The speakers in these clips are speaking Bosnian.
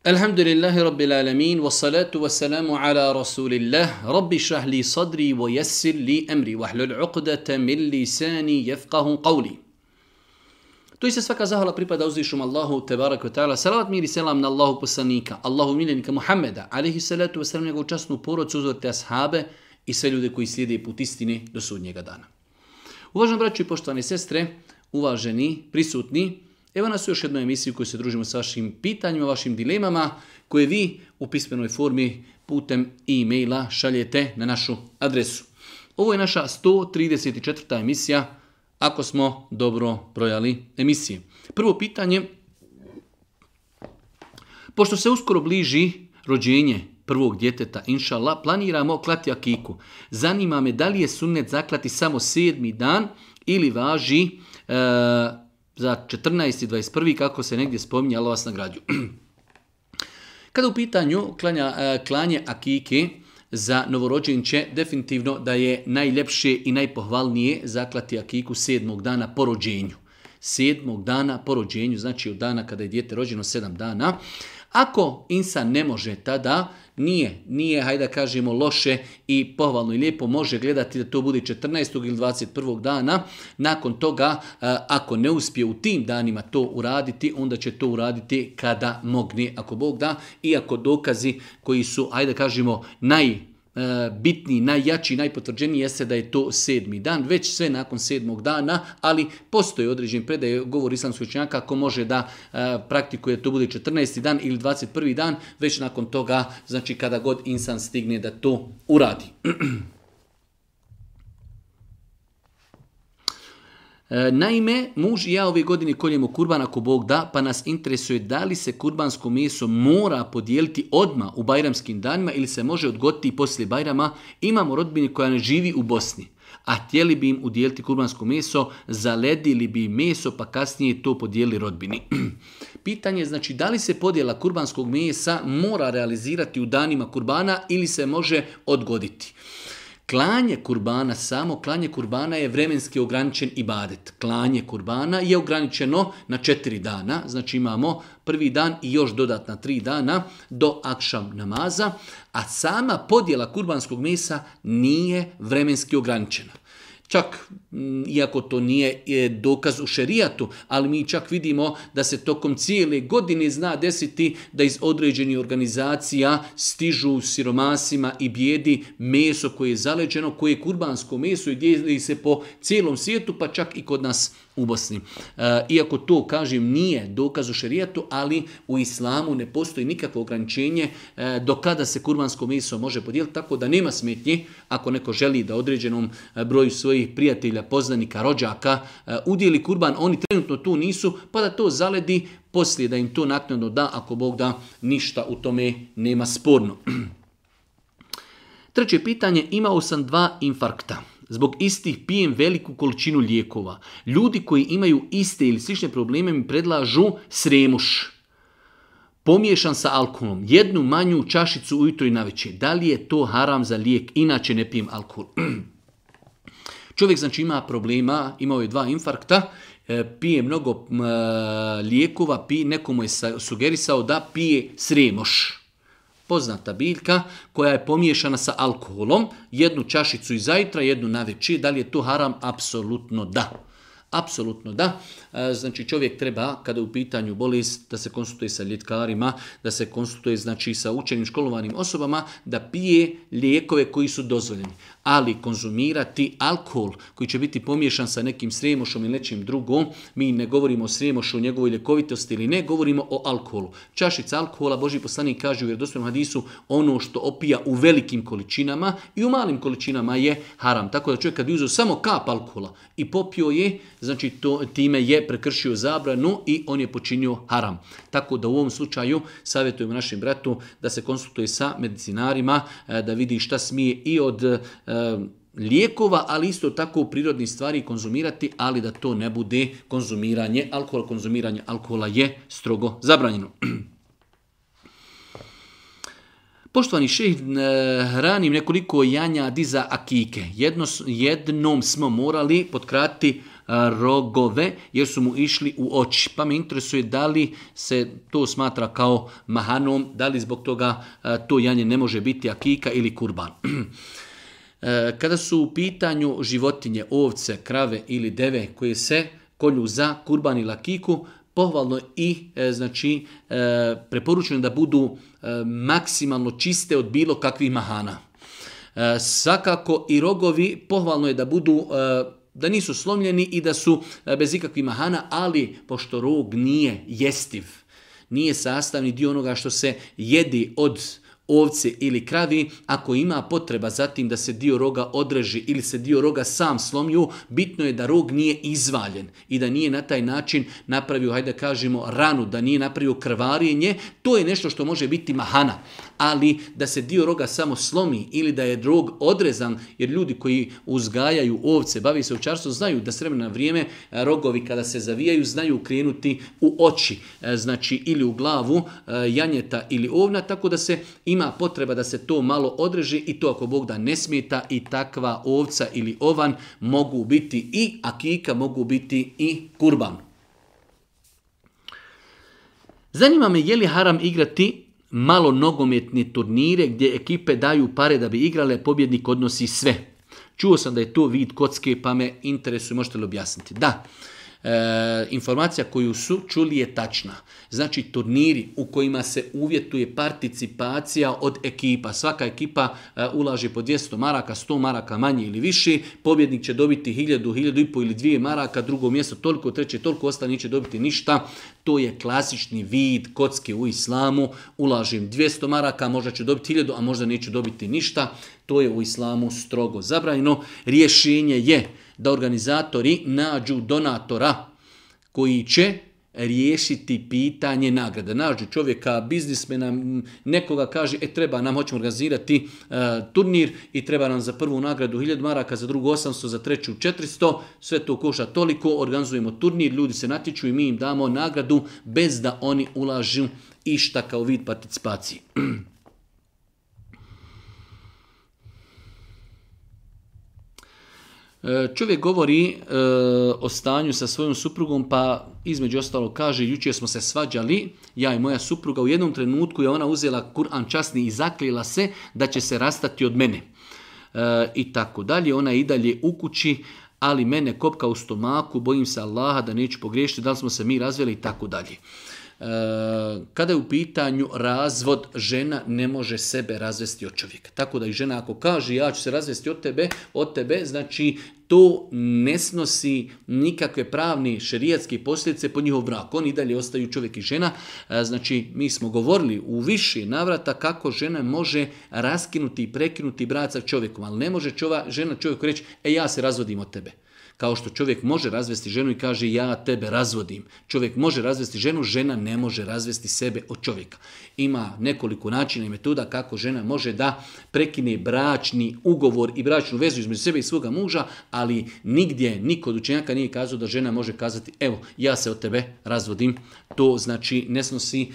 Alhamdulillahi Rabbil alamin wa salatu wa salamu ala rasulillah Rabbi li sadri wa yassir li emri wa hlul uqdata min lisani jefqahum qavli To je se svaka zahvala pripada uzvišom Allahu wa ta'ala. Salavat mir selam na Allahu poslanika, Allahu miljenika Muhammeda, alihi salatu wa salam njegovu časnu porod, suzor te ashabe i sve ljude koji slijede put istine do sudnjega dana. Uvaženi braću i poštovane sestre, uvaženi prisutni, Evo nas u još jednoj emisiji u kojoj se družimo sa vašim pitanjima, vašim dilemama, koje vi u pismenoj formi putem e-maila šaljete na našu adresu. Ovo je naša 134. emisija, ako smo dobro brojali emisije. Prvo pitanje, pošto se uskoro bliži rođenje prvog djeteta, inšala, planiramo klati akiku. Zanima me da li je sunnet zaklati samo sedmi dan ili važi e, za 14. i 21. kako se negdje spominje, vas vas nagrađu. Kada u pitanju e, klanje akike za novorođenče, definitivno da je najljepše i najpohvalnije zaklati akiku sedmog dana po rođenju. Sedmog dana po rođenju, znači od dana kada je dijete rođeno sedam dana. Ako insan ne može tada, nije, nije, hajde kažemo, loše i pohvalno i lijepo može gledati da to bude 14. ili 21. dana. Nakon toga, ako ne uspije u tim danima to uraditi, onda će to uraditi kada mogne, ako Bog da, iako dokazi koji su, hajde kažemo, naj E, bitni, najjači, najpotvrđeniji jeste da je to sedmi dan, već sve nakon sedmog dana, ali postoji određen predaj, govor islamskoj učenjaka, ako može da e, praktikuje to bude 14. dan ili 21. dan, već nakon toga, znači kada god insan stigne da to uradi. E, naime, muž i ja ove godine koljemo kurban ako Bog da, pa nas interesuje da li se kurbansko meso mora podijeliti odma u bajramskim danima ili se može odgoditi i poslije bajrama. Imamo rodbini koja ne živi u Bosni, a htjeli bi im udijeliti kurbansko meso, zaledili bi meso pa kasnije to podijeli rodbini. Pitanje je znači da li se podjela kurbanskog mesa mora realizirati u danima kurbana ili se može odgoditi. Klanje kurbana, samo klanje kurbana je vremenski ograničen ibadet. Klanje kurbana je ograničeno na četiri dana, znači imamo prvi dan i još dodatna tri dana do akšam namaza, a sama podjela kurbanskog mesa nije vremenski ograničena. Čak, iako to nije e, dokaz u šerijatu, ali mi čak vidimo da se tokom cijele godine zna desiti da iz određenih organizacija stižu siromasima i bijedi meso koje je zaleđeno, koje je kurbansko meso i dijeli se po cijelom svijetu, pa čak i kod nas u Bosni. E, iako to, kažem, nije dokaz u šerijatu, ali u islamu ne postoji nikakvo ograničenje e, do kada se kurbansko meso može podijeliti, tako da nema smetnje ako neko želi da određenom e, broju svojih prijatelja, poznanika, rođaka udijeli kurban, oni trenutno tu nisu, pa da to zaledi poslije da im to naknadno da, ako Bog da, ništa u tome nema sporno. Treće pitanje, imao sam dva infarkta zbog istih pijem veliku količinu lijekova. Ljudi koji imaju iste ili slične probleme mi predlažu sremuš. Pomiješan sa alkoholom, jednu manju čašicu ujutro i navečer. Da li je to haram za lijek? Inače ne pijem alkohol. Čovjek znači ima problema, imao je dva infarkta, e, pije mnogo e, lijekova, pije, nekomu je sugerisao da pije sremoš poznata biljka koja je pomiješana sa alkoholom, jednu čašicu i zajtra, jednu na veći, da li je to haram? Apsolutno da. Apsolutno da. E, znači čovjek treba, kada je u pitanju bolest, da se konsultuje sa ljetkarima, da se konsultuje znači, sa učenim školovanim osobama, da pije lijekove koji su dozvoljeni. Ali konzumirati alkohol koji će biti pomiješan sa nekim srijemošom ili nečim drugom, mi ne govorimo o srijemošu, o njegovoj ljekovitosti ili ne, govorimo o alkoholu. Čašica alkohola, Boži poslanik kaže u vjerodostojnom hadisu, ono što opija u velikim količinama i u malim količinama je haram. Tako da čovjek kad je uzeo samo kap alkohola i popio je, znači to, time je prekršio zabranu i on je počinio haram. Tako da u ovom slučaju savjetujemo našem bratu da se konsultuje sa medicinarima, e, da vidi šta smije i od e, lijekova, ali isto tako u prirodni stvari konzumirati, ali da to ne bude konzumiranje alkohola. Konzumiranje alkohola je strogo zabranjeno. Poštovani šeh, hranim e, nekoliko janja diza akike. jednom smo morali potkrati rogove jer su mu išli u oči. Pa me interesuje da li se to smatra kao mahanom, da li zbog toga to janje ne može biti akika ili kurban. E, kada su u pitanju životinje, ovce, krave ili deve koje se kolju za kurban ili akiku, pohvalno i e, znači e, preporučeno da budu maksimalno čiste od bilo kakvih mahana. Svakako i rogovi pohvalno je da budu da nisu slomljeni i da su e, bez ikakvih mahana, ali pošto rog nije jestiv, nije sastavni dio onoga što se jedi od ovce ili kravi, ako ima potreba zatim da se dio roga odreži ili se dio roga sam slomju, bitno je da rog nije izvaljen i da nije na taj način napravio, hajde da kažemo, ranu, da nije napravio krvarjenje, to je nešto što može biti mahana ali da se dio roga samo slomi ili da je drog odrezan, jer ljudi koji uzgajaju ovce, bavi se ovčarstvom, znaju da s vrijeme e, rogovi kada se zavijaju znaju krenuti u oči, e, znači ili u glavu e, janjeta ili ovna, tako da se ima potreba da se to malo odreži i to ako Bog da ne smeta i takva ovca ili ovan mogu biti i akika, mogu biti i kurban. Zanima me je li haram igrati malo nogometne turnire gdje ekipe daju pare da bi igrale, pobjednik odnosi sve. Čuo sam da je to vid kocke, pa me interesuje, možete li objasniti? Da, e, informacija koju su čuli je tačna. Znači turniri u kojima se uvjetuje participacija od ekipa. Svaka ekipa e, ulaže po 200 maraka, 100 maraka manje ili više. Pobjednik će dobiti 1000, 1500 ili 2 maraka, drugo mjesto toliko, treće toliko, ostali neće dobiti ništa. To je klasični vid kocke u islamu. ulažim 200 maraka, možda ću dobiti 1000, a možda neću dobiti ništa. To je u islamu strogo zabranjeno. Rješenje je da organizatori nađu donatora koji će riješiti pitanje nagrade. Nađu čovjeka, biznismena, nekoga kaže, e treba nam, hoćemo organizirati e, turnir i treba nam za prvu nagradu 1000 maraka, za drugu 800, za treću 400, sve to koša toliko, organizujemo turnir, ljudi se natječu i mi im damo nagradu bez da oni ulažu išta kao vid participacije. E, čovjek govori e, o stanju sa svojom suprugom, pa između ostalo kaže, jučer smo se svađali, ja i moja supruga, u jednom trenutku je ona uzela Kur'an časni i zaklila se da će se rastati od mene. E, I tako dalje, ona je i dalje u kući, ali mene kopka u stomaku, bojim se Allaha da neću pogriješiti, da li smo se mi razvijeli i tako dalje. E, kada je u pitanju razvod, žena ne može sebe razvesti od čovjeka. Tako da i žena ako kaže ja ću se razvesti od tebe, od tebe, znači to ne snosi nikakve pravne šerijatske posljedice po njihov brak. Oni i dalje ostaju čovjek i žena. E, znači, mi smo govorili u više navrata kako žena može raskinuti i prekinuti brak sa čovjekom, ali ne može čova, žena čovjeku reći, e ja se razvodim od tebe. Kao što čovjek može razvesti ženu i kaže ja tebe razvodim. Čovjek može razvesti ženu, žena ne može razvesti sebe od čovjeka. Ima nekoliko načina i metoda kako žena može da prekine bračni ugovor i bračnu vezu između sebe i svoga muža, ali nigdje niko od učenjaka nije kazao da žena može kazati evo ja se od tebe razvodim. To znači ne snosi e,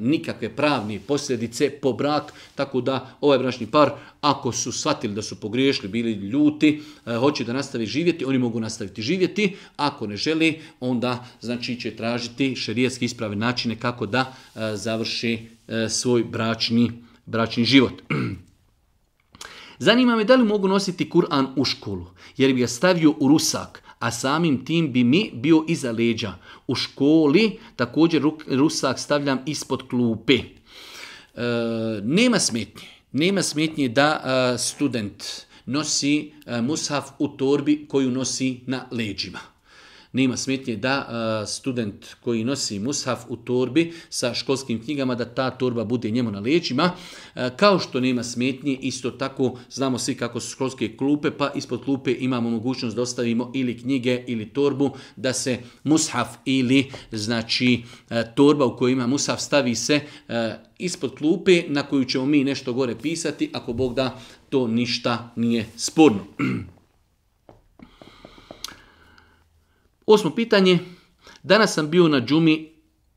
nikakve pravne posljedice po brak, tako da ovaj bračni par ako su shvatili da su pogriješili, bili ljuti, e, hoće da nastavi živjeti, oni mogu nastaviti živjeti. Ako ne želi, onda znači će tražiti šerijetski isprave načine kako da e, završi e, svoj bračni, bračni život. Zanima me da li mogu nositi Kur'an u školu, jer bi ga stavio u rusak, a samim tim bi mi bio iza leđa. U školi također rusak stavljam ispod klupe. E, nema smetnje. Nema smetnje da e, student nosi e, mushaf u torbi koju nosi na leđima. Nema smetnje da e, student koji nosi mushaf u torbi sa školskim knjigama, da ta torba bude njemu na leđima. E, kao što nema smetnje, isto tako znamo svi kako su školske klupe, pa ispod klupe imamo mogućnost da ostavimo ili knjige ili torbu, da se mushaf ili znači torba u kojoj ima mushaf stavi se ispod klupe na koju ćemo mi nešto gore pisati, ako Bog da to ništa nije sporno. Osmo pitanje. Danas sam bio na džumi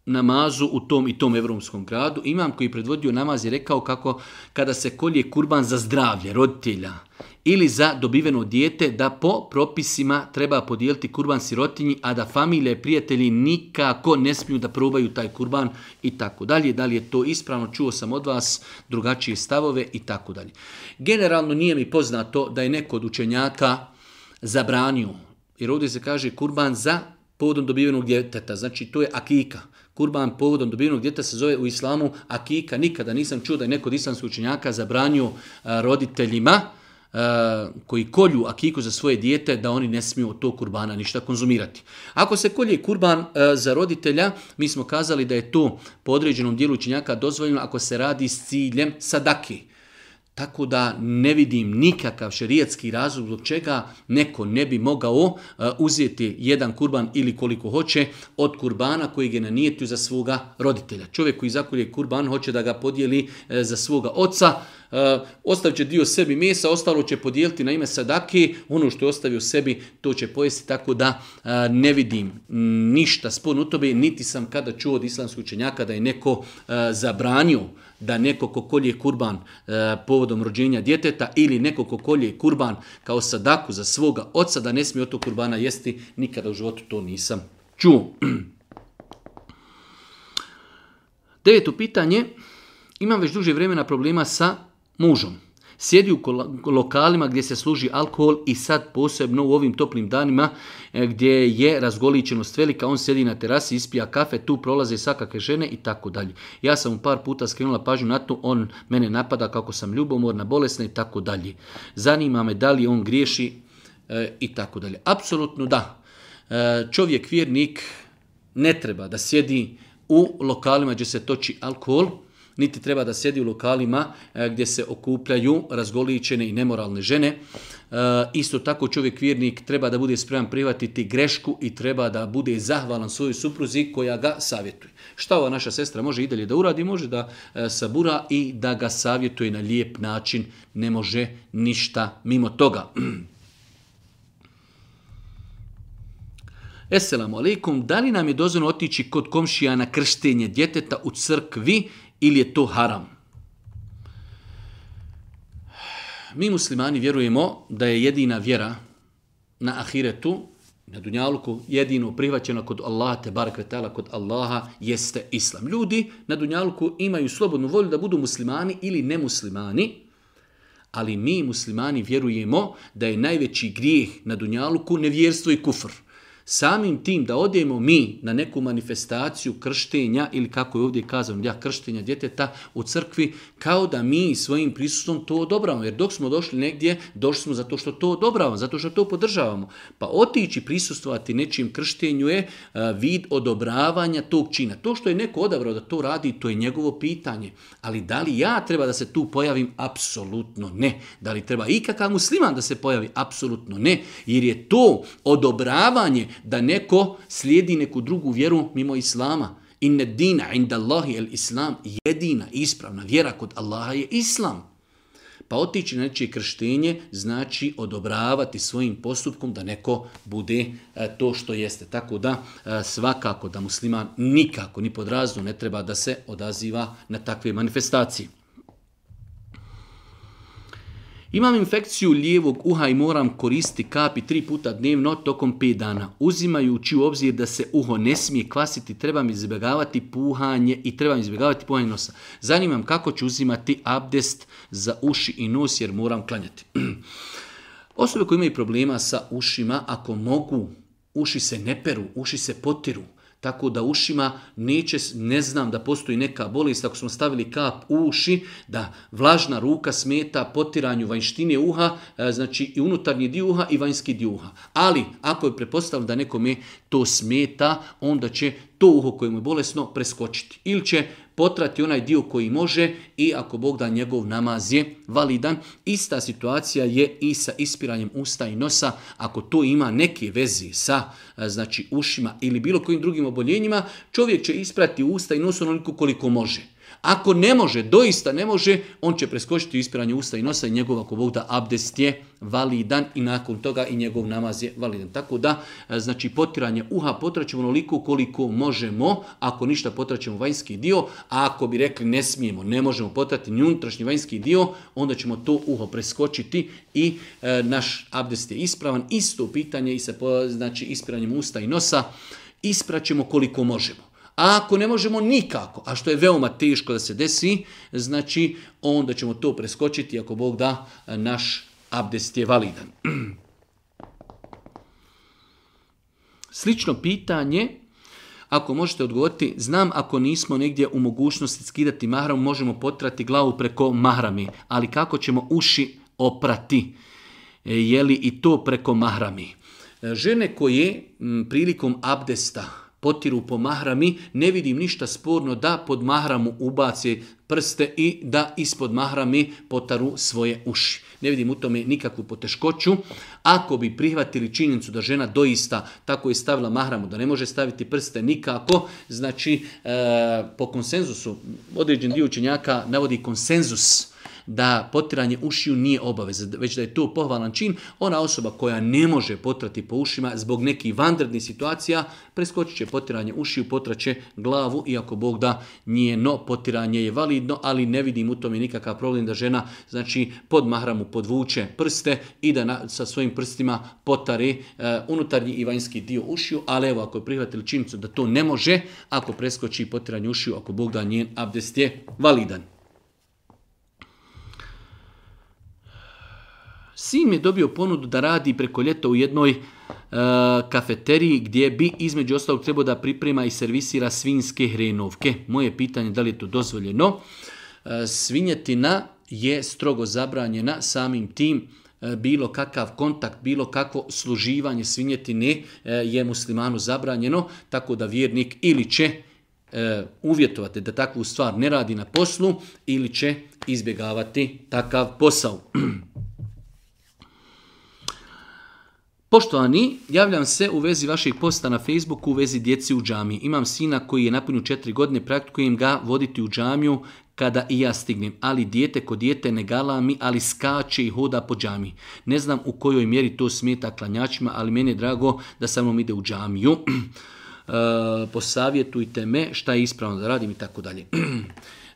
namazu u tom i tom evropskom gradu. Imam koji predvodio namaz i rekao kako kada se kolje kurban za zdravlje roditelja ili za dobiveno dijete da po propisima treba podijeliti kurban sirotinji, a da familije, i prijatelji nikako ne smiju da probaju taj kurban i tako dalje. Da li je to ispravno, čuo sam od vas drugačije stavove i tako dalje. Generalno nije mi poznato da je neko od učenjaka zabranio, jer ovdje se kaže kurban za povodom dobivenog djeteta, znači to je akika. Kurban povodom dobivenog djeteta se zove u islamu akika. Nikada nisam čuo da je neko od islamskih učenjaka zabranio roditeljima E, koji kolju akiku za svoje dijete da oni ne smiju od tog kurbana ništa konzumirati. Ako se kolje kurban e, za roditelja, mi smo kazali da je to po određenom dijelu činjaka dozvoljeno ako se radi s ciljem sadaki. Tako da ne vidim nikakav šerijetski razlog zbog čega neko ne bi mogao e, uzeti jedan kurban ili koliko hoće od kurbana koji je nanijetio za svoga roditelja. Čovjek koji zakolje kurban hoće da ga podijeli e, za svoga oca, e, ostavit će dio sebi mesa, ostalo će podijeliti na ime sadake, ono što je ostavio sebi to će pojesti, tako da ne vidim ništa sporno u tobe, niti sam kada čuo od islamskog učenjaka da je neko zabranio da neko ko kolje kurban e, povodom rođenja djeteta ili neko ko kolje kurban kao sadaku za svoga oca da ne smije od tog kurbana jesti, nikada u životu to nisam čuo. Deveto pitanje, imam već duže vremena problema sa mužom. Sjedi u lokalima gdje se služi alkohol i sad posebno u ovim toplim danima e, gdje je razgoličenost velika, on sjedi na terasi, ispija kafe, tu prolaze svakakve žene i tako dalje. Ja sam mu par puta skrenula pažnju na to, on mene napada kako sam ljubomorna, bolesna i tako dalje. Zanima me da li on griješi e, i tako dalje. Apsolutno da. E, čovjek vjernik ne treba da sjedi u lokalima gdje se toči alkohol, niti treba da sjedi u lokalima e, gdje se okupljaju razgoličene i nemoralne žene. E, isto tako čovjek vjernik treba da bude spreman prihvatiti grešku i treba da bude zahvalan svojoj supruzi koja ga savjetuje. Šta ova naša sestra može i dalje da uradi? Može da e, sabura i da ga savjetuje na lijep način. Ne može ništa mimo toga. Esselamu alaikum, da li nam je dozvoljeno otići kod komšija na krštenje djeteta u crkvi ili je to haram? Mi muslimani vjerujemo da je jedina vjera na ahiretu, na Dunjaluku, jedino prihvaćena kod Allaha, te kvetala kod Allaha, jeste Islam. Ljudi na Dunjaluku imaju slobodnu volju da budu muslimani ili nemuslimani, ali mi muslimani vjerujemo da je najveći grijeh na Dunjaluku nevjerstvo i kufr. Samim tim da odemo mi na neku manifestaciju krštenja ili kako je ovdje kazano, ja krštenja djeteta u crkvi, kao da mi svojim prisustvom to odobravamo. Jer dok smo došli negdje, došli smo zato što to odobravamo, zato što to podržavamo. Pa otići prisustvovati nečijem krštenju je vid odobravanja tog čina. To što je neko odabrao da to radi, to je njegovo pitanje. Ali da li ja treba da se tu pojavim? Apsolutno ne. Da li treba ikakav musliman da se pojavi? Apsolutno ne. Jer je to odobravanje da neko slijedi neku drugu vjeru mimo Islama. ne dina inda Allahi Islam jedina ispravna vjera kod Allaha je Islam. Pa otići na nečije krštenje znači odobravati svojim postupkom da neko bude e, to što jeste. Tako da e, svakako da musliman nikako ni pod ne treba da se odaziva na takve manifestacije. Imam infekciju lijevog uha i moram koristiti kapi tri puta dnevno tokom 5 dana. Uzimajući u obzir da se uho ne smije kvasiti, trebam izbjegavati puhanje i trebam izbjegavati puhanje nosa. Zanimam kako ću uzimati abdest za uši i nos jer moram klanjati. Osobe koje imaju problema sa ušima, ako mogu, uši se ne peru, uši se potiru. Tako da ušima neće, ne znam da postoji neka bolest, ako smo stavili kap u uši, da vlažna ruka smeta potiranju vanjštine uha, e, znači i unutarnji dio uha i vanjski dio uha. Ali ako je prepostavljeno da nekome to smeta, onda će to uho koje mu je bolesno preskočiti. Ili će potrati onaj dio koji može i ako Bog da njegov namaz je validan. Ista situacija je i sa ispiranjem usta i nosa. Ako to ima neke veze sa znači, ušima ili bilo kojim drugim oboljenjima, čovjek će isprati usta i nos onoliko koliko može. Ako ne može, doista ne može, on će preskočiti ispiranje usta i nosa i njegov ako Bog da abdest je validan i nakon toga i njegov namaz je validan. Tako da, e, znači potiranje uha potraćemo onoliko koliko možemo, ako ništa potraćemo vanjski dio, a ako bi rekli ne smijemo, ne možemo potrati ni unutrašnji vanjski dio, onda ćemo to uho preskočiti i e, naš abdest je ispravan. Isto pitanje i sa znači, ispiranjem usta i nosa ispraćemo koliko možemo. A ako ne možemo nikako, a što je veoma teško da se desi, znači onda ćemo to preskočiti ako Bog da naš abdest je validan. Slično pitanje, ako možete odgovoriti, znam ako nismo negdje u mogućnosti skidati mahram, možemo potrati glavu preko mahrami, ali kako ćemo uši oprati? E, je li i to preko mahrami? E, žene koje prilikom abdesta potiru po mahrami, ne vidim ništa sporno da pod mahramu ubace prste i da ispod mahrami potaru svoje uši. Ne vidim u tome nikakvu poteškoću. Ako bi prihvatili činjenicu da žena doista tako je stavila mahramu, da ne može staviti prste nikako, znači e, po konsenzusu, određen dio učenjaka navodi konsenzus da potiranje ušiju nije obaveza, već da je to pohvalan čin. Ona osoba koja ne može potrati po ušima zbog nekih vanrednih situacija, preskočit će potiranje ušiju, potraće glavu, iako Bog da no, potiranje je validno, ali ne vidim u tome nikakav problem da žena znači pod mahramu podvuče prste i da sa svojim prstima potari e, unutarnji i vanjski dio ušiju, ali evo ako je prihvatili činjenicu da to ne može, ako preskoči potiranje ušiju, ako Bog da njen abdest je validan. Sin mi je dobio ponudu da radi preko ljeta u jednoj e, kafeteriji gdje bi između ostalog trebao da priprema i servisira svinske hrenovke. Moje pitanje je da li je to dozvoljeno. E, svinjetina je strogo zabranjena samim tim e, bilo kakav kontakt, bilo kakvo služivanje svinjetine e, je muslimanu zabranjeno, tako da vjernik ili će uvjetovati da takvu stvar ne radi na poslu ili će izbjegavati takav posao. Poštovani, javljam se u vezi vašeg posta na Facebooku u vezi djeci u džamiji. Imam sina koji je napunio 4 godine, praktikujem ga voditi u džamiju kada i ja stignem, ali dijete ko dijete ne galami, ali skače i hoda po džami. Ne znam u kojoj mjeri to smeta klanjačima, ali meni je drago da sa mnom ide u džamiju. E, posavjetujte me šta je ispravno da radim i tako dalje.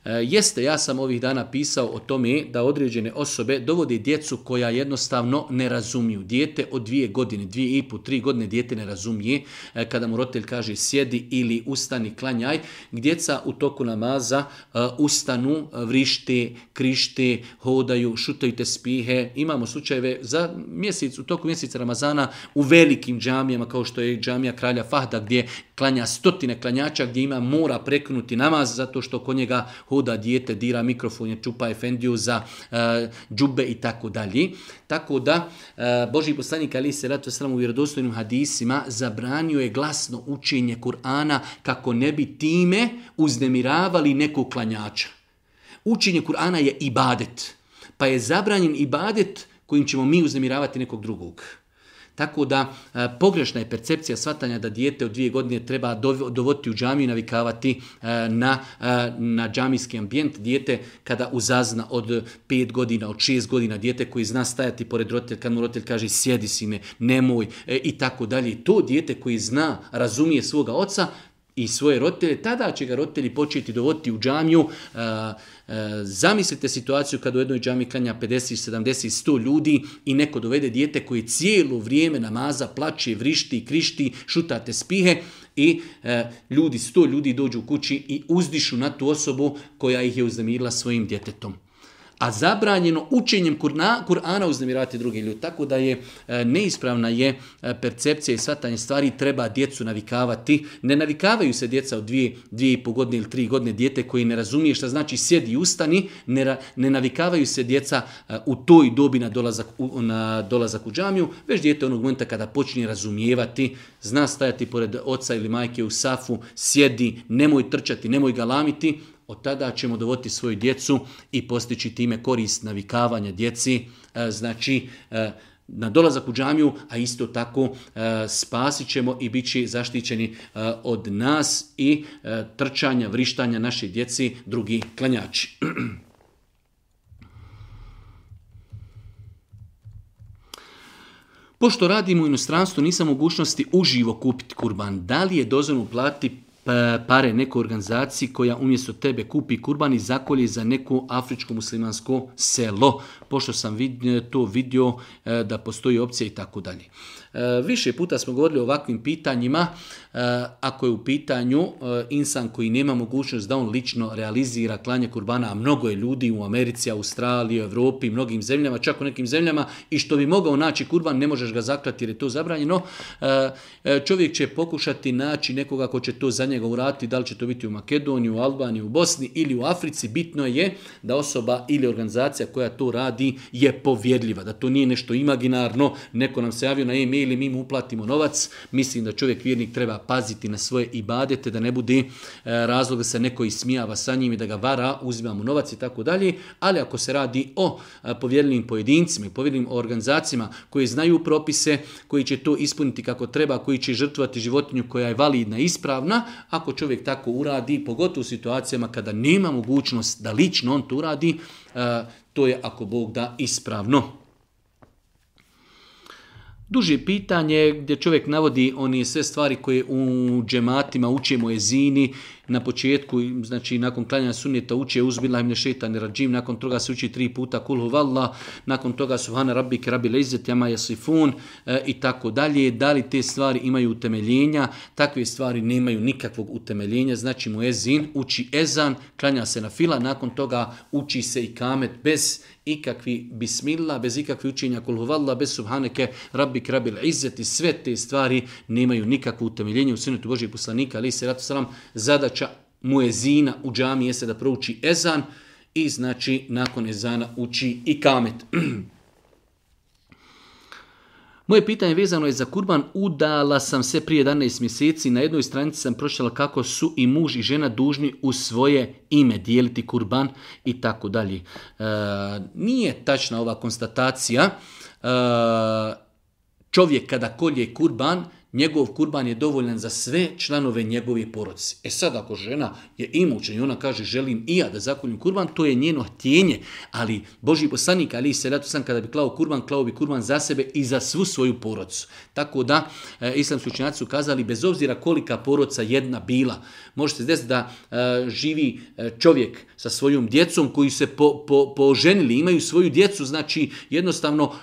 E, jeste, ja sam ovih dana pisao o tome da određene osobe dovode djecu koja jednostavno ne razumiju. Dijete od dvije godine, dvije i po, tri godine dijete ne razumije e, kada mu roditelj kaže sjedi ili ustani, klanjaj. Djeca u toku namaza e, ustanu, vrište, krište, hodaju, šutaju te spihe. Imamo slučajeve za mjesec, u toku mjeseca Ramazana u velikim džamijama kao što je džamija Kralja Fahda gdje klanja stotine klanjača, gdje ima mora preknuti namaz zato što kod njega da dijete dira mikrofon, je čupa efendiju za e, džube i tako dalje. Tako da, e, Boži poslanik Ali se ratu u vjerodostojnim hadisima zabranio je glasno učenje Kur'ana kako ne bi time uznemiravali nekog klanjača. Učenje Kur'ana je ibadet, pa je zabranjen ibadet kojim ćemo mi uznemiravati nekog drugog. Tako da e, pogrešna je percepcija shvatanja da dijete od dvije godine treba dovoditi u džamiju i navikavati e, na, e, na džamijski ambijent. Dijete kada uzazna od pet godina, od šest godina, dijete koji zna stajati pored roditelja, kad mu roditelj kaže sjedi sine, nemoj i tako dalje. To dijete koji zna, razumije svoga oca, i svoje roditelje, tada će ga roditelji početi dovoditi u džamiju. E, e, zamislite situaciju kad u jednoj džami klanja 50, 70, 100 ljudi i neko dovede dijete koji cijelo vrijeme namaza plaće, vrišti, krišti, šutate spihe i e, ljudi, sto ljudi dođu u kući i uzdišu na tu osobu koja ih je uznemirila svojim djetetom a zabranjeno učenjem Kur'ana uznemirati drugi ljudi. Tako da je e, neispravna je e, percepcija i svatanje stvari, treba djecu navikavati. Ne navikavaju se djeca od dvije, dvije i po godine ili tri godine dijete koji ne razumije šta znači sjedi i ustani, ne, navikavaju se djeca e, u toj dobi na dolazak, u, na dolazak u džamiju, već dijete onog momenta kada počinje razumijevati, zna stajati pored oca ili majke u safu, sjedi, nemoj trčati, nemoj galamiti, od tada ćemo dovoditi svoju djecu i postići time korist navikavanja djeci, e, znači e, na dolazak u džamiju, a isto tako e, spasit ćemo i bit će zaštićeni od nas i trčanja, vrištanja naše djeci, drugi klanjači. Pošto radimo u inostranstvu, nisam mogućnosti uživo kupiti kurban. Da li je dozvoljeno platiti pa, pare nekoj organizaciji koja umjesto tebe kupi kurban i zakolje za neko afričko muslimansko selo, pošto sam to vidio e, da postoji opcija i tako dalje. E, više puta smo govorili o ovakvim pitanjima, E, ako je u pitanju e, insan koji nema mogućnost da on lično realizira klanje kurbana, a mnogo je ljudi u Americi, Australiji, Europi, mnogim zemljama, čak u nekim zemljama, i što bi mogao naći kurban, ne možeš ga zaklati jer je to zabranjeno, e, čovjek će pokušati naći nekoga ko će to za njega urati, da li će to biti u Makedoniji, u Albaniji, u Bosni ili u Africi, bitno je da osoba ili organizacija koja to radi je povjerljiva, da to nije nešto imaginarno, neko nam se javio na e-mail i mi mu uplatimo novac, mislim da čovjek vjernik treba paziti na svoje ibadete, da ne bude e, razlog da se neko ismijava sa njim i da ga vara, uzima mu novac i tako dalje, ali ako se radi o e, povjerljivim pojedincima i povjerljivim organizacijama koji znaju propise, koji će to ispuniti kako treba, koji će žrtvati životinju koja je validna i ispravna, ako čovjek tako uradi, pogotovo u situacijama kada nema mogućnost da lično on to uradi, e, to je ako Bog da ispravno. Duže pitanje gdje čovjek navodi one sve stvari koje u džematima učimo jezini, na početku, znači nakon klanjanja sunneta uče uzbila im nešetan rađim, nakon toga se uči tri puta kulhu valla, nakon toga subhana rabbi rabi krabila jama jasifun eh, i tako dalje. Da li te stvari imaju utemeljenja? Takve stvari nemaju nikakvog utemeljenja, znači mu ezin, uči ezan, klanja se na fila, nakon toga uči se i kamet bez ikakvi bismilla, bez ikakvi učenja kulhuvalla, bez subhaneke, rabbi krabil izzet i sve te stvari nemaju nikakvo utemeljenje u sunnetu Božih poslanika, ali se ratu za. zadaća zadaća zina u je se da prouči ezan i znači nakon ezana uči i kamet. Moje pitanje vezano je za kurban. Udala sam se prije 11 mjeseci. Na jednoj stranici sam pročitala kako su i muž i žena dužni u svoje ime dijeliti kurban i tako dalje. E, nije tačna ova konstatacija. E, čovjek kada kolje kurban, njegov kurban je dovoljan za sve članove njegove porodice. E sad, ako žena je imućna i ona kaže želim i ja da zakoljim kurban, to je njeno htjenje. Ali Boži poslanik, ali i selatu sam, kada bi klao kurban, klao bi kurban za sebe i za svu svoju porodicu. Tako da, e, islamski učinjaci su kazali, bez obzira kolika porodica jedna bila, možete desiti da e, živi e, čovjek sa svojom djecom koji se po, po, imaju svoju djecu, znači jednostavno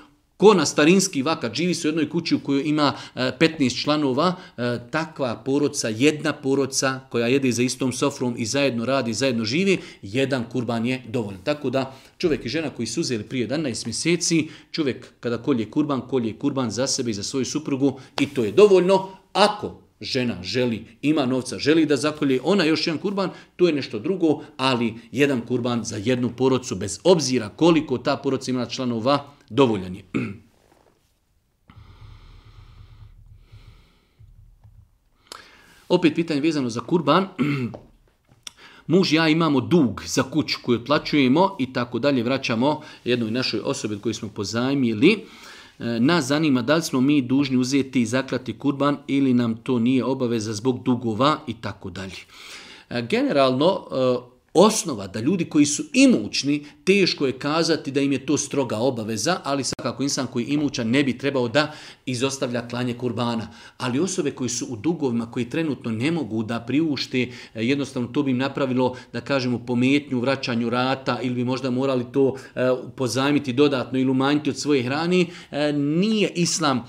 Ko na starinski vakat živi su u jednoj kući u kojoj ima 15 e, članova, e, takva poroca jedna poroca koja jede za istom sofrom i zajedno radi, zajedno živi, jedan kurban je dovoljno. Tako da čovjek i žena koji su uzeli prije 11 mjeseci, čovjek kada kolje kurban, kolje kurban za sebe i za svoju suprugu i to je dovoljno. Ako žena želi, ima novca, želi da zakolje ona još jedan kurban, to je nešto drugo, ali jedan kurban za jednu porodcu, bez obzira koliko ta porodca ima članova, dovoljan je. Opet pitanje vezano za kurban. Muž ja imamo dug za kuću koju otplaćujemo i tako dalje vraćamo jednoj našoj osobi koju smo pozajmili. E, nas zanima da li smo mi dužni uzeti i zaklati kurban ili nam to nije obaveza zbog dugova i tako dalje. E, generalno, e, osnova da ljudi koji su imućni, teško je kazati da im je to stroga obaveza, ali svakako insan koji je imućan ne bi trebao da izostavlja klanje kurbana. Ali osobe koji su u dugovima, koji trenutno ne mogu da priušte, e, jednostavno to bi im napravilo, da kažemo, pometnju, vraćanju rata ili bi možda morali to e, pozajmiti dodatno ili umanjiti od svoje hrane, e, nije Islam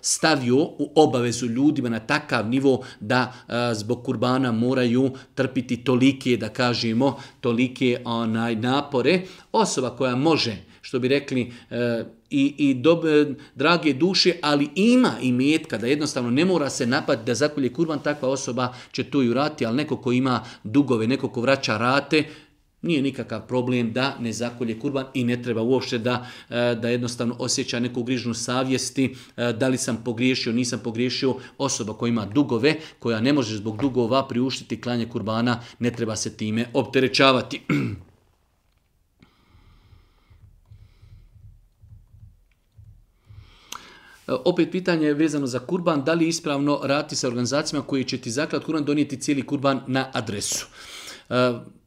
stavio u obavezu ljudima na takav nivo da zbog kurbana moraju trpiti tolike, da kaže ulažimo tolike onaj napore. Osoba koja može, što bi rekli, eh, i, i eh, drage duše, ali ima i metka da jednostavno ne mora se napati, da zakolje kurban, takva osoba će tu i urati, ali neko ko ima dugove, neko ko vraća rate, nije nikakav problem da ne zakolje kurban i ne treba uopšte da, e, da jednostavno osjeća neku grižnu savjesti, e, da li sam pogriješio, nisam pogriješio. Osoba koja ima dugove, koja ne može zbog dugova priuštiti klanje kurbana, ne treba se time opterećavati. E, opet pitanje je vezano za kurban, da li ispravno rati sa organizacijama koji će ti zaklad kurban donijeti cijeli kurban na adresu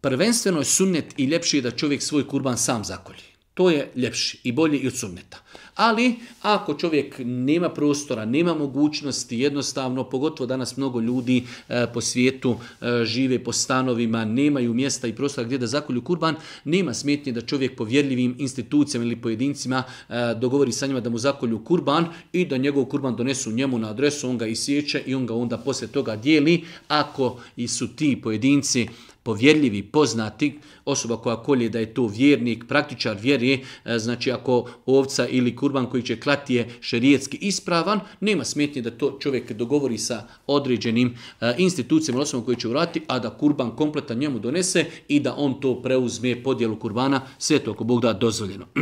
prvenstveno je sunnet i ljepši je da čovjek svoj kurban sam zakolji. To je ljepši i bolje i od sunneta. Ali ako čovjek nema prostora, nema mogućnosti, jednostavno, pogotovo danas mnogo ljudi e, po svijetu e, žive po stanovima, nemaju mjesta i prostora gdje da zakolju kurban, nema smetnje da čovjek povjerljivim institucijama ili pojedincima e, dogovori sa njima da mu zakolju kurban i da njegov kurban donesu njemu na adresu, on ga isjeće i on ga onda poslije toga dijeli. Ako i su ti pojedinci povjerljivi, poznati, osoba koja kolje da je to vjernik, praktičar vjeri, e, znači ako ovca ili kurban koji će klati je šerijetski ispravan, nema smetnje da to čovjek dogovori sa određenim e, institucijama ili osobom koji će urati, a da kurban kompletan njemu donese i da on to preuzme podjelu kurbana, sve to ako Bog da dozvoljeno.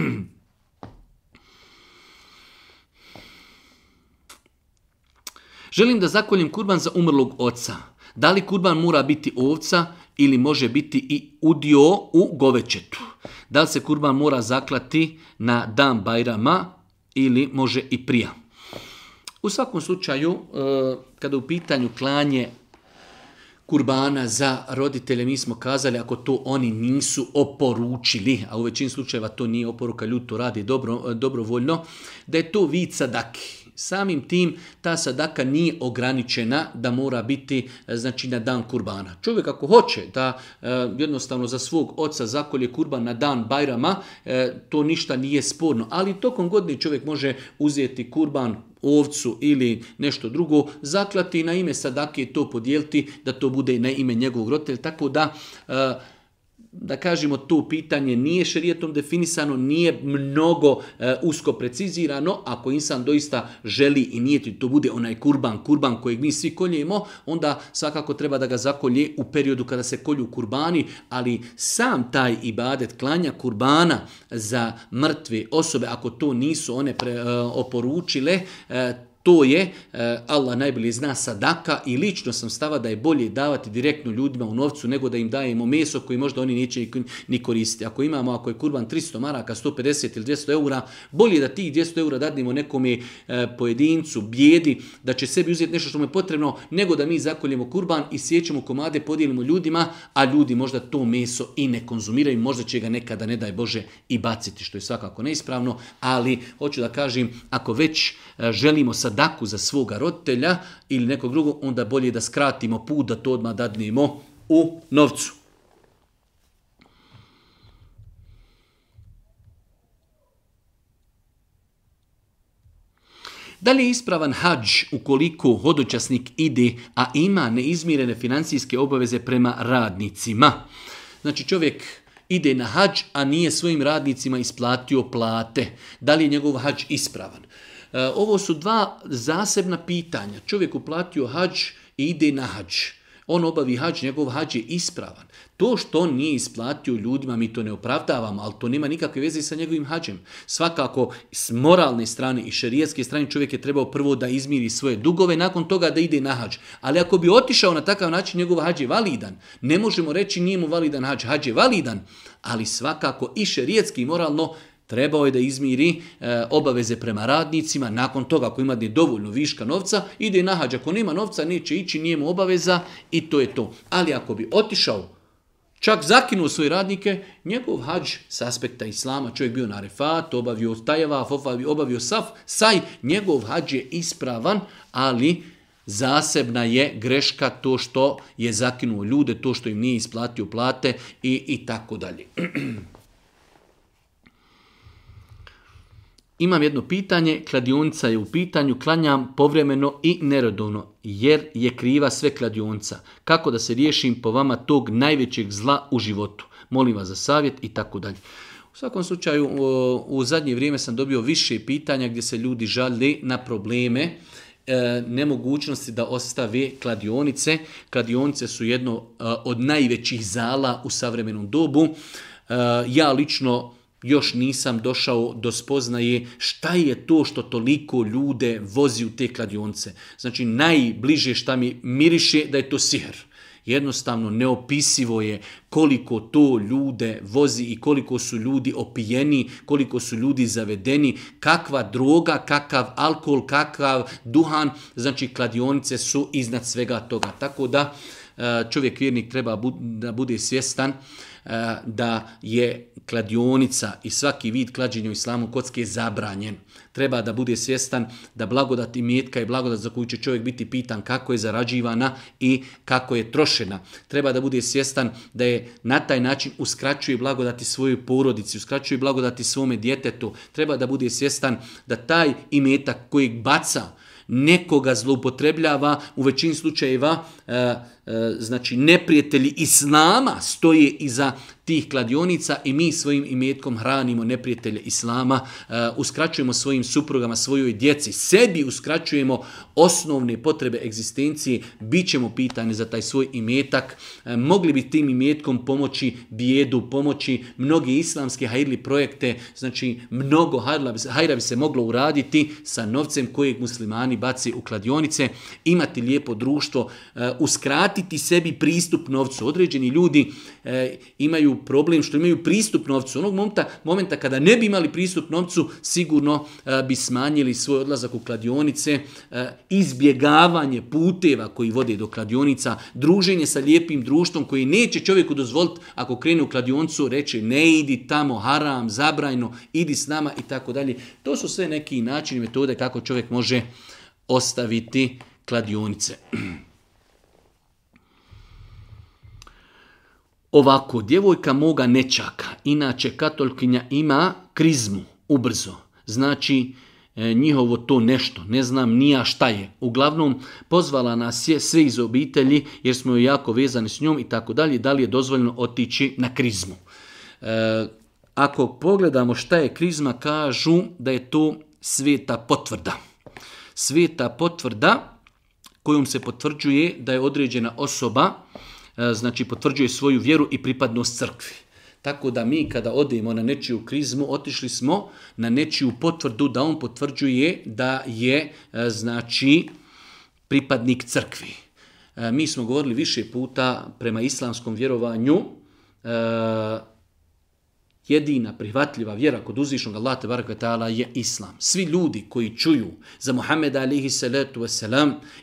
Želim da zakoljem kurban za umrlog oca. Da li kurban mora biti ovca ili može biti i udio u govečetu. Da li se kurban mora zaklati na dan Bajrama ili može i prija. U svakom slučaju, e, kada u pitanju klanje kurbana za roditelje, mi smo kazali ako to oni nisu oporučili, a u većini slučajeva to nije oporuka, ljudi to radi dobro, e, dobrovoljno, da je to vid sadaki. Samim tim ta sadaka nije ograničena da mora biti e, znači na dan kurbana. Čovjek ako hoće da e, jednostavno za svog oca zakolje kurban na dan Bajrama, e, to ništa nije sporno, ali tokom godine čovjek može uzeti kurban ovcu ili nešto drugo, zaklati na ime sadake to podijeliti da to bude na ime njegovog roditelja, tako da da kažemo to pitanje nije šerijetom definisano, nije mnogo eh, usko precizirano, ako insan doista želi i nijeti to bude onaj kurban, kurban kojeg mi svi koljemo, onda svakako treba da ga zakolje u periodu kada se kolju kurbani, ali sam taj ibadet klanja kurbana za mrtve osobe, ako to nisu one pre, eh, oporučile, eh, to je, e, Allah najbolje zna, sadaka i lično sam stava da je bolje davati direktno ljudima u novcu nego da im dajemo meso koji možda oni neće ni koristiti. Ako imamo, ako je kurban 300 maraka, 150 ili 200 eura, bolje da tih 200 eura dadimo nekome e, pojedincu, bijedi, da će sebi uzeti nešto što mu je potrebno, nego da mi zakoljemo kurban i sjećemo komade, podijelimo ljudima, a ljudi možda to meso i ne konzumiraju, možda će ga nekada, ne daj Bože, i baciti, što je svakako neispravno, ali hoću da kažem, ako već e, želimo sa daku za svoga roditelja ili nekog drugog, onda bolje da skratimo put, da to odmah dadnemo u novcu. Da li je ispravan hađ ukoliko hodočasnik ide, a ima neizmirene financijske obaveze prema radnicima? Znači čovjek ide na hađ, a nije svojim radnicima isplatio plate. Da li je njegov hađ ispravan? Eh, ovo su dva zasebna pitanja. Čovjek uplatio hađ i ide na hađ. On obavi hađ, njegov hađ je ispravan. To što on nije isplatio ljudima, mi to ne opravdavamo, ali to nema nikakve veze sa njegovim hađem. Svakako, s moralne strane i šerijetske strane čovjek je trebao prvo da izmiri svoje dugove, nakon toga da ide na hađ. Ali ako bi otišao na takav način, njegov hađ je validan. Ne možemo reći nije mu validan hađ, hađ je validan, ali svakako i šerijetski i moralno Trebao je da izmiri e, obaveze prema radnicima, nakon toga ako ima dovoljno viška novca, ide nahađa. Ako nema novca, neće ići, nije mu obaveza i to je to. Ali ako bi otišao, čak zakinuo svoje radnike, njegov hađ s aspekta islama, čovjek bio na refat, obavio tajeva, obavio saf, saj, njegov hađ je ispravan, ali zasebna je greška to što je zakinuo ljude, to što im nije isplatio plate i, i tako dalje. imam jedno pitanje, kladionica je u pitanju, klanjam povremeno i nerodovno, jer je kriva sve kladionica. Kako da se riješim po vama tog najvećeg zla u životu? Molim vas za savjet i tako dalje. U svakom slučaju, u zadnje vrijeme sam dobio više pitanja gdje se ljudi žali na probleme e, nemogućnosti da ostave kladionice. Kladionice su jedno e, od najvećih zala u savremenom dobu. E, ja lično još nisam došao do spoznaje šta je to što toliko ljude vozi u te kladionce. Znači najbliže šta mi miriše da je to sihr. Jednostavno neopisivo je koliko to ljude vozi i koliko su ljudi opijeni, koliko su ljudi zavedeni, kakva droga, kakav alkohol, kakav duhan, znači kladionice su iznad svega toga. Tako da e, čovjek vjernik treba da bude svjestan e, da je kladionica i svaki vid klađenja u islamu kocke je zabranjen. Treba da bude svjestan da blagodat i mjetka i blagodat za koju će čovjek biti pitan kako je zarađivana i kako je trošena. Treba da bude svjestan da je na taj način uskraćuje blagodati svojoj porodici, uskraćuje blagodati svome djetetu. Treba da bude svjestan da taj imetak koji baca, nekoga zloupotrebljava, u većini slučajeva e, e, znači neprijatelji islama stoje iza tih kladionica i mi svojim imetkom hranimo neprijatelje Islama, e, uskraćujemo svojim suprugama, svojoj djeci, sebi uskraćujemo osnovne potrebe egzistencije, bit ćemo pitani za taj svoj imetak, e, mogli bi tim imetkom pomoći bijedu, pomoći mnogi islamske hajrli projekte, znači mnogo hajra bi se moglo uraditi sa novcem kojeg muslimani baci u kladionice, imati lijepo društvo, e, uskratiti sebi pristup novcu. Određeni ljudi imaju problem što imaju pristup novcu. Onog momenta, momenta kada ne bi imali pristup novcu, sigurno e, bi smanjili svoj odlazak u kladionice, e, izbjegavanje puteva koji vode do kladionica, druženje sa lijepim društvom koji neće čovjeku dozvoliti ako krene u kladioncu reći ne idi tamo, haram, zabrajno, idi s nama i tako dalje. To su sve neki načini metode kako čovjek može ostaviti kladionice. Ovako, djevojka moga nečaka, inače katolkinja ima krizmu ubrzo. Znači, e, njihovo to nešto, ne znam nija šta je. Uglavnom, pozvala nas je sve iz obitelji jer smo joj jako vezani s njom i tako dalje, da li je dozvoljeno otići na krizmu. E, ako pogledamo šta je krizma, kažu da je to sveta potvrda. Sveta potvrda kojom se potvrđuje da je određena osoba E, znači potvrđuje svoju vjeru i pripadnost crkvi. Tako da mi kada odemo na nečiju krizmu, otišli smo na nečiju potvrdu da on potvrđuje da je e, znači pripadnik crkvi. E, mi smo govorili više puta prema islamskom vjerovanju, jedina prihvatljiva vjera kod uzvišnog Allaha te je islam. Svi ljudi koji čuju za Muhameda alejhi salatu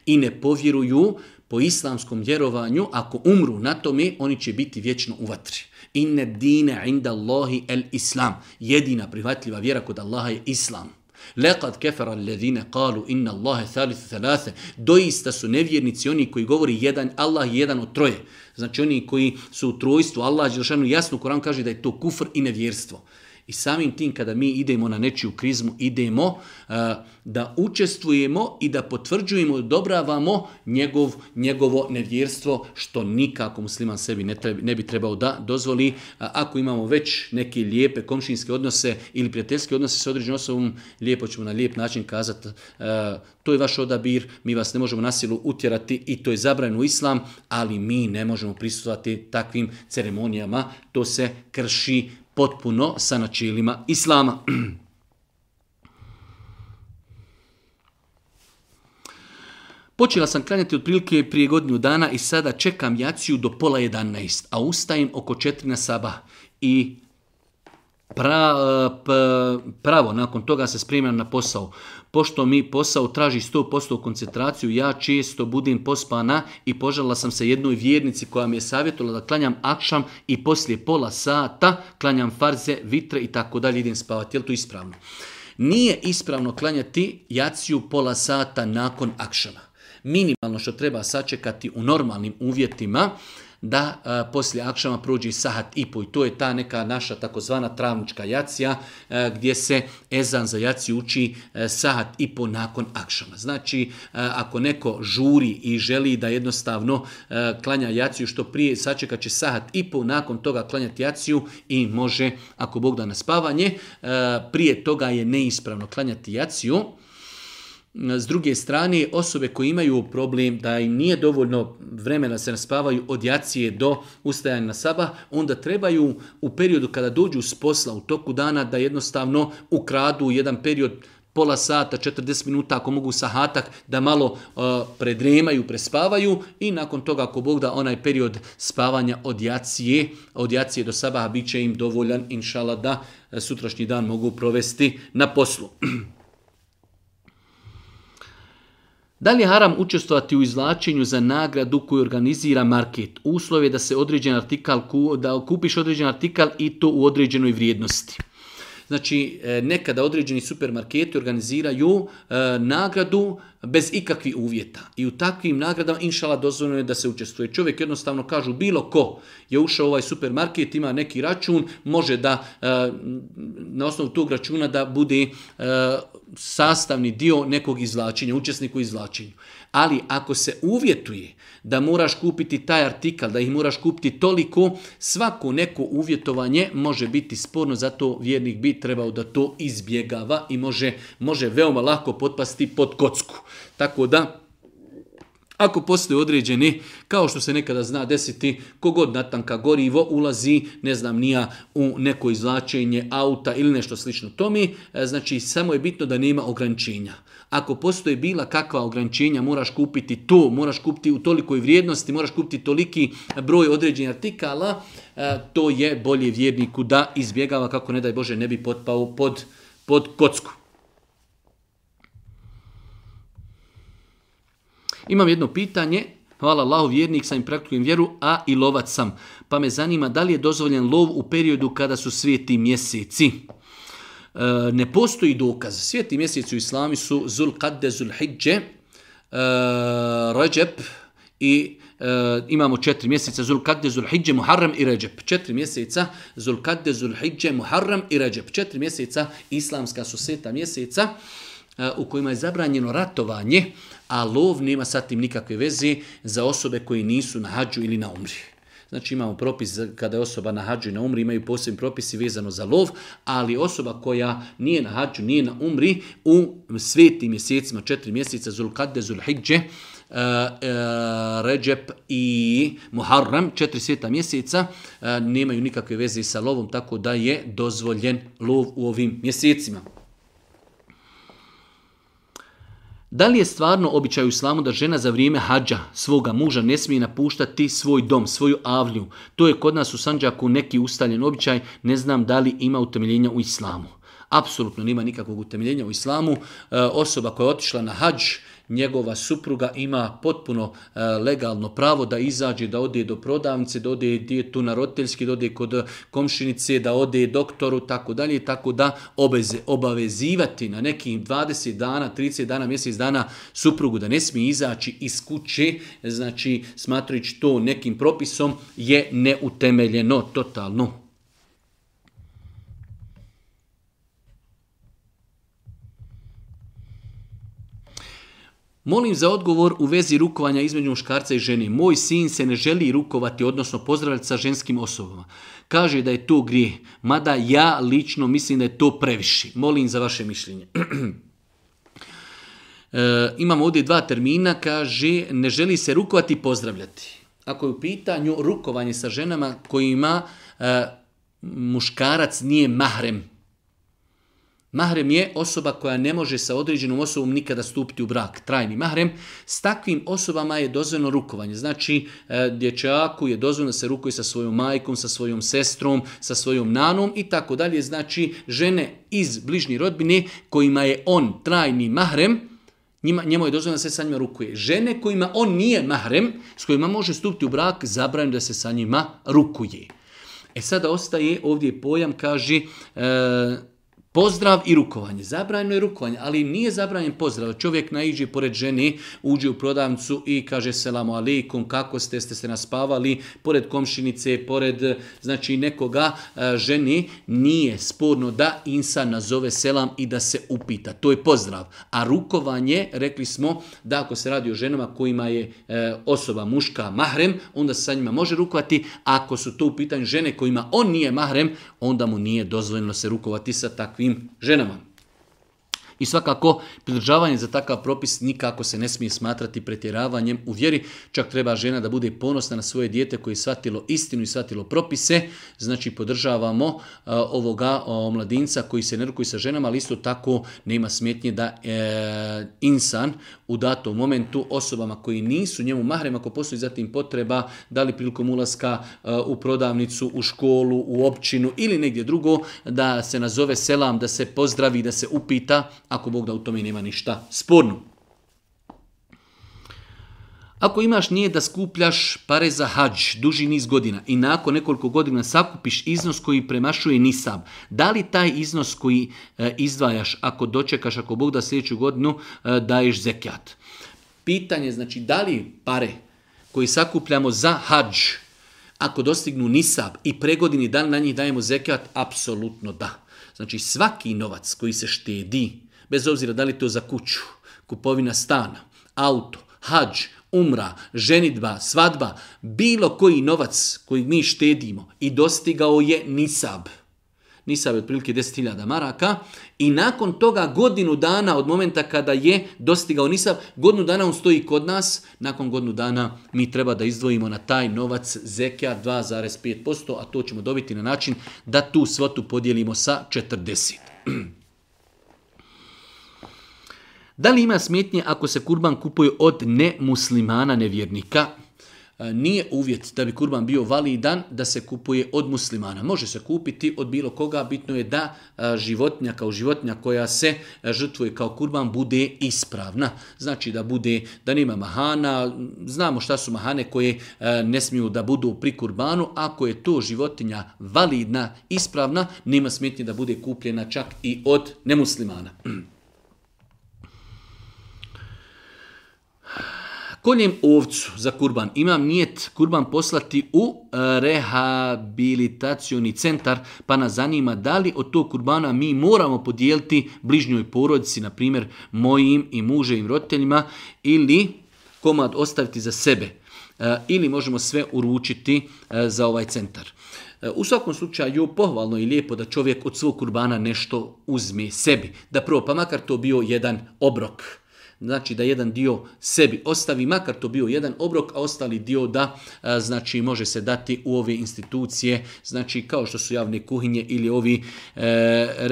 i ne povjeruju, po islamskom vjerovanju, ako umru na tome, oni će biti vječno u vatri. Inne dine inda Allahi el islam. Jedina prihvatljiva vjera kod Allaha je islam. Lekad kefara ledine kalu inna Allahe thalithu Doista su nevjernici oni koji govori jedan Allah jedan od troje. Znači oni koji su u trojstvu, Allah Đelšanu jasno Koran kaže da je to kufr i nevjerstvo. I samim tim kada mi idemo na nečiju krizmu, idemo eh, da učestvujemo i da potvrđujemo, odobravamo njegov, njegovo nevjerstvo, što nikako musliman sebi ne, ne bi trebao da dozvoli. ako imamo već neke lijepe komšinske odnose ili prijateljske odnose s određenom osobom, lijepo ćemo na lijep način kazati eh, to je vaš odabir, mi vas ne možemo nasilu utjerati i to je zabranjeno u islam, ali mi ne možemo prisustvovati takvim ceremonijama, to se krši potpuno sa načelima islama. Počela sam klanjati otprilike prije godinu dana i sada čekam jaciju do pola 11, a ustajem oko 4 saba i Pra, eh, pravo, nakon toga se spremljam na posao. Pošto mi posao traži 100% koncentraciju, ja često budim pospana i požala sam se jednoj vjernici koja mi je savjetovala da klanjam akšam i poslije pola sata klanjam farze, vitre i tako dalje, idem spavati. Je li to ispravno? Nije ispravno klanjati jaciju pola sata nakon akšama. Minimalno što treba sačekati u normalnim uvjetima da a, e, poslije akšama prođe sahat i po. to je ta neka naša takozvana travnička jacija e, gdje se ezan za jaciju uči a, e, sahat i po nakon akšama. Znači, ako neko žuri i želi da jednostavno klanja jaciju što prije, sačekat će sahat i po, nakon toga klanjati jaciju i može, ako Bog da na spavanje, prije toga je neispravno klanjati jaciju, s druge strane, osobe koje imaju problem da im nije dovoljno vremena se naspavaju od jacije do ustajanja na sabah, onda trebaju u periodu kada dođu s posla u toku dana da jednostavno ukradu jedan period pola sata, 40 minuta ako mogu sahatak da malo e, predremaju, prespavaju i nakon toga ako Bog da onaj period spavanja od jacije, od jacije do sabaha bit će im dovoljan inšala da sutrašnji dan mogu provesti na poslu. Da li je haram učestvovati u izvlačenju za nagradu koju organizira market? Uslov je da se određen artikal, da kupiš određen artikal i to u određenoj vrijednosti. Znači, e, nekada određeni supermarketi organiziraju e, nagradu bez ikakvih uvjeta. I u takvim nagradama, inšala, dozvoljeno je da se učestvuje. Čovjek jednostavno kažu, bilo ko je ušao u ovaj supermarket, ima neki račun, može da e, na osnovu tog računa da bude sastavni dio nekog izvlačenja, učesniku izvlačenju. Ali ako se uvjetuje da moraš kupiti taj artikal, da ih moraš kupiti toliko, svako neko uvjetovanje može biti sporno, zato vjernik bi trebao da to izbjegava i može, može veoma lako potpasti pod kocku. Tako da, ako postoje određeni, kao što se nekada zna desiti, kogod natanka gorivo ulazi, ne znam, nija u neko izvlačenje auta ili nešto slično. tomi, e, znači, samo je bitno da nema ograničenja ako postoji bila kakva ograničenja, moraš kupiti to, moraš kupiti u tolikoj vrijednosti, moraš kupiti toliki broj određenih artikala, e, to je bolje vjerniku da izbjegava kako ne daj Bože ne bi potpao pod, pod kocku. Imam jedno pitanje, Hvala Allahu, vjernik sam i praktikujem vjeru, a i lovac sam. Pa me zanima da li je dozvoljen lov u periodu kada su svijeti mjeseci. Eh, ne postoji dokaz. Svijeti mjeseci u islami su Zul Qadde, Zul Hidje, eh, i eh, imamo četiri mjeseca Zulkade, Zulhidje, Muharram i Ređep. Četiri mjeseca Zulkade, Zulhidje, Muharram i Ređep. Četiri mjeseca islamska su seta mjeseca u kojima je zabranjeno ratovanje, a lov nema sa tim nikakve veze za osobe koje nisu na hađu ili na umri. Znači imamo propis kada je osoba na hađu i na umri, imaju posebni propisi vezano za lov, ali osoba koja nije na hađu, nije na umri, u svetim mjesecima, četiri mjeseca, Zulkade, Zulhidje, Uh, eh, eh, Ređep i Muharram, četiri svijeta mjeseca, eh, nemaju nikakve veze sa lovom, tako da je dozvoljen lov u ovim mjesecima. Da li je stvarno običaj u islamu da žena za vrijeme hađa svoga muža ne smije napuštati svoj dom, svoju avlju? To je kod nas u Sanđaku neki ustaljen običaj, ne znam da li ima utemeljenja u islamu. Apsolutno nema nikakvog utemeljenja u islamu. E, osoba koja je otišla na hađ, njegova supruga ima potpuno e, legalno pravo da izađe, da ode do prodavnice, da ode tu na roditeljski, da ode kod e, komšinice, da ode doktoru, tako dalje, tako da obeze, obavezivati na nekih 20 dana, 30 dana, mjesec dana suprugu da ne smije izaći iz kuće, znači smatrajući to nekim propisom je neutemeljeno totalno. Molim za odgovor u vezi rukovanja između muškarca i žene. Moj sin se ne želi rukovati, odnosno pozdravljati sa ženskim osobama. Kaže da je to grijeh, mada ja lično mislim da je to previše. Molim za vaše mišljenje. E, imamo ovdje dva termina, kaže ne želi se rukovati i pozdravljati. Ako je u pitanju rukovanje sa ženama kojima e, muškarac nije mahrem, Mahrem je osoba koja ne može sa određenom osobom nikada stupiti u brak, trajni mahrem. S takvim osobama je dozvoljeno rukovanje. Znači, e, dječaku je dozvoljeno da se rukuje sa svojom majkom, sa svojom sestrom, sa svojom nanom i tako dalje. Znači, žene iz bližnje rodbine kojima je on trajni mahrem, njima, njemu je dozvoljeno da se sa njima rukuje. Žene kojima on nije mahrem, s kojima može stupiti u brak, zabranjeno da se sa njima rukuje. E sada ostaje ovdje pojam, kaže... E, Pozdrav i rukovanje. Zabranjeno je rukovanje, ali nije zabranjen pozdrav. Čovjek naiđe pored ženi, uđe u prodavnicu i kaže selamu alikom kako ste, ste se naspavali, pored komšinice, pored znači nekoga e, ženi, nije sporno da insan nazove selam i da se upita. To je pozdrav. A rukovanje, rekli smo da ako se radi o ženama kojima je e, osoba muška mahrem, onda se sa njima može rukovati. Ako su to u pitanju žene kojima on nije mahrem, onda mu nije dozvoljeno se rukovati sa takvim im ženama. I svakako, pridržavanje za takav propis nikako se ne smije smatrati pretjeravanjem u vjeri. Čak treba žena da bude ponosna na svoje dijete koje je shvatilo istinu i shvatilo propise. Znači, podržavamo e, ovoga uh, mladinca koji se ne rukuje sa ženama, ali isto tako nema smetnje da e, insan u datom momentu osobama koji nisu njemu mahrem, ako postoji zatim potreba, da li prilikom ulaska e, u prodavnicu, u školu, u općinu ili negdje drugo, da se nazove selam, da se pozdravi, da se upita ako Bog da u tome nema ništa sporno. Ako imaš nije da skupljaš pare za hađ duži niz godina i nakon nekoliko godina sakupiš iznos koji premašuje nisab, da li taj iznos koji e, izdvajaš ako dočekaš, ako Bog da sljedeću godinu, e, daješ zekijat? Pitanje znači da li pare koji sakupljamo za hađ, ako dostignu nisab i pregodini dan na njih dajemo zekijat, apsolutno da. Znači svaki novac koji se štedi Bez obzira da li to za kuću, kupovina stana, auto, hađ, umra, ženidba, svadba, bilo koji novac koji mi štedimo i dostigao je nisab. Nisab je otprilike 10.000 maraka i nakon toga godinu dana od momenta kada je dostigao nisab, godinu dana on stoji kod nas, nakon godinu dana mi treba da izdvojimo na taj novac zekja 2,5%, a to ćemo dobiti na način da tu svotu podijelimo sa 40. Da li ima smetnje ako se kurban kupuje od nemuslimana nevjernika? E, nije uvjet da bi kurban bio validan da se kupuje od muslimana. Može se kupiti od bilo koga, bitno je da e, životinja kao životinja koja se e, žrtvuje kao kurban bude ispravna. Znači da bude, da nema mahana, znamo šta su mahane koje ne smiju da budu pri kurbanu. Ako je to životinja validna, ispravna, nema smetnje da bude kupljena čak i od nemuslimana. Koljem ovcu za kurban imam nijet kurban poslati u e, rehabilitacioni centar, pa nas zanima da li od tog kurbana mi moramo podijeliti bližnjoj porodici, na primjer mojim i muževim roditeljima, ili komad ostaviti za sebe. E, ili možemo sve uručiti e, za ovaj centar. U svakom slučaju pohvalno i lijepo da čovjek od svog kurbana nešto uzme sebi. Da prvo, pa makar to bio jedan obrok znači da jedan dio sebi ostavi, makar to bio jedan obrok, a ostali dio da e, znači može se dati u ove institucije, znači kao što su javne kuhinje ili ovi e,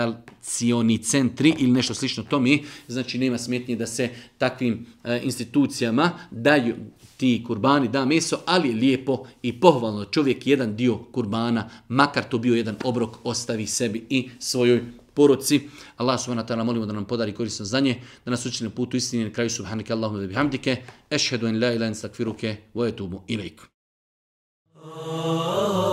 e centri ili nešto slično tome. mi, znači nema smetnje da se takvim e, institucijama daju ti kurbani, da meso, ali je lijepo i pohvalno. Čovjek jedan dio kurbana, makar to bio jedan obrok, ostavi sebi i svojoj poroci. Allah subhanahu wa ta'ala molimo da nam podari korisno znanje, da nas učini na putu istini na kraju subhanike Allahumma bihamdike, ešhedu en la ilaha illa ente wa etubu oh.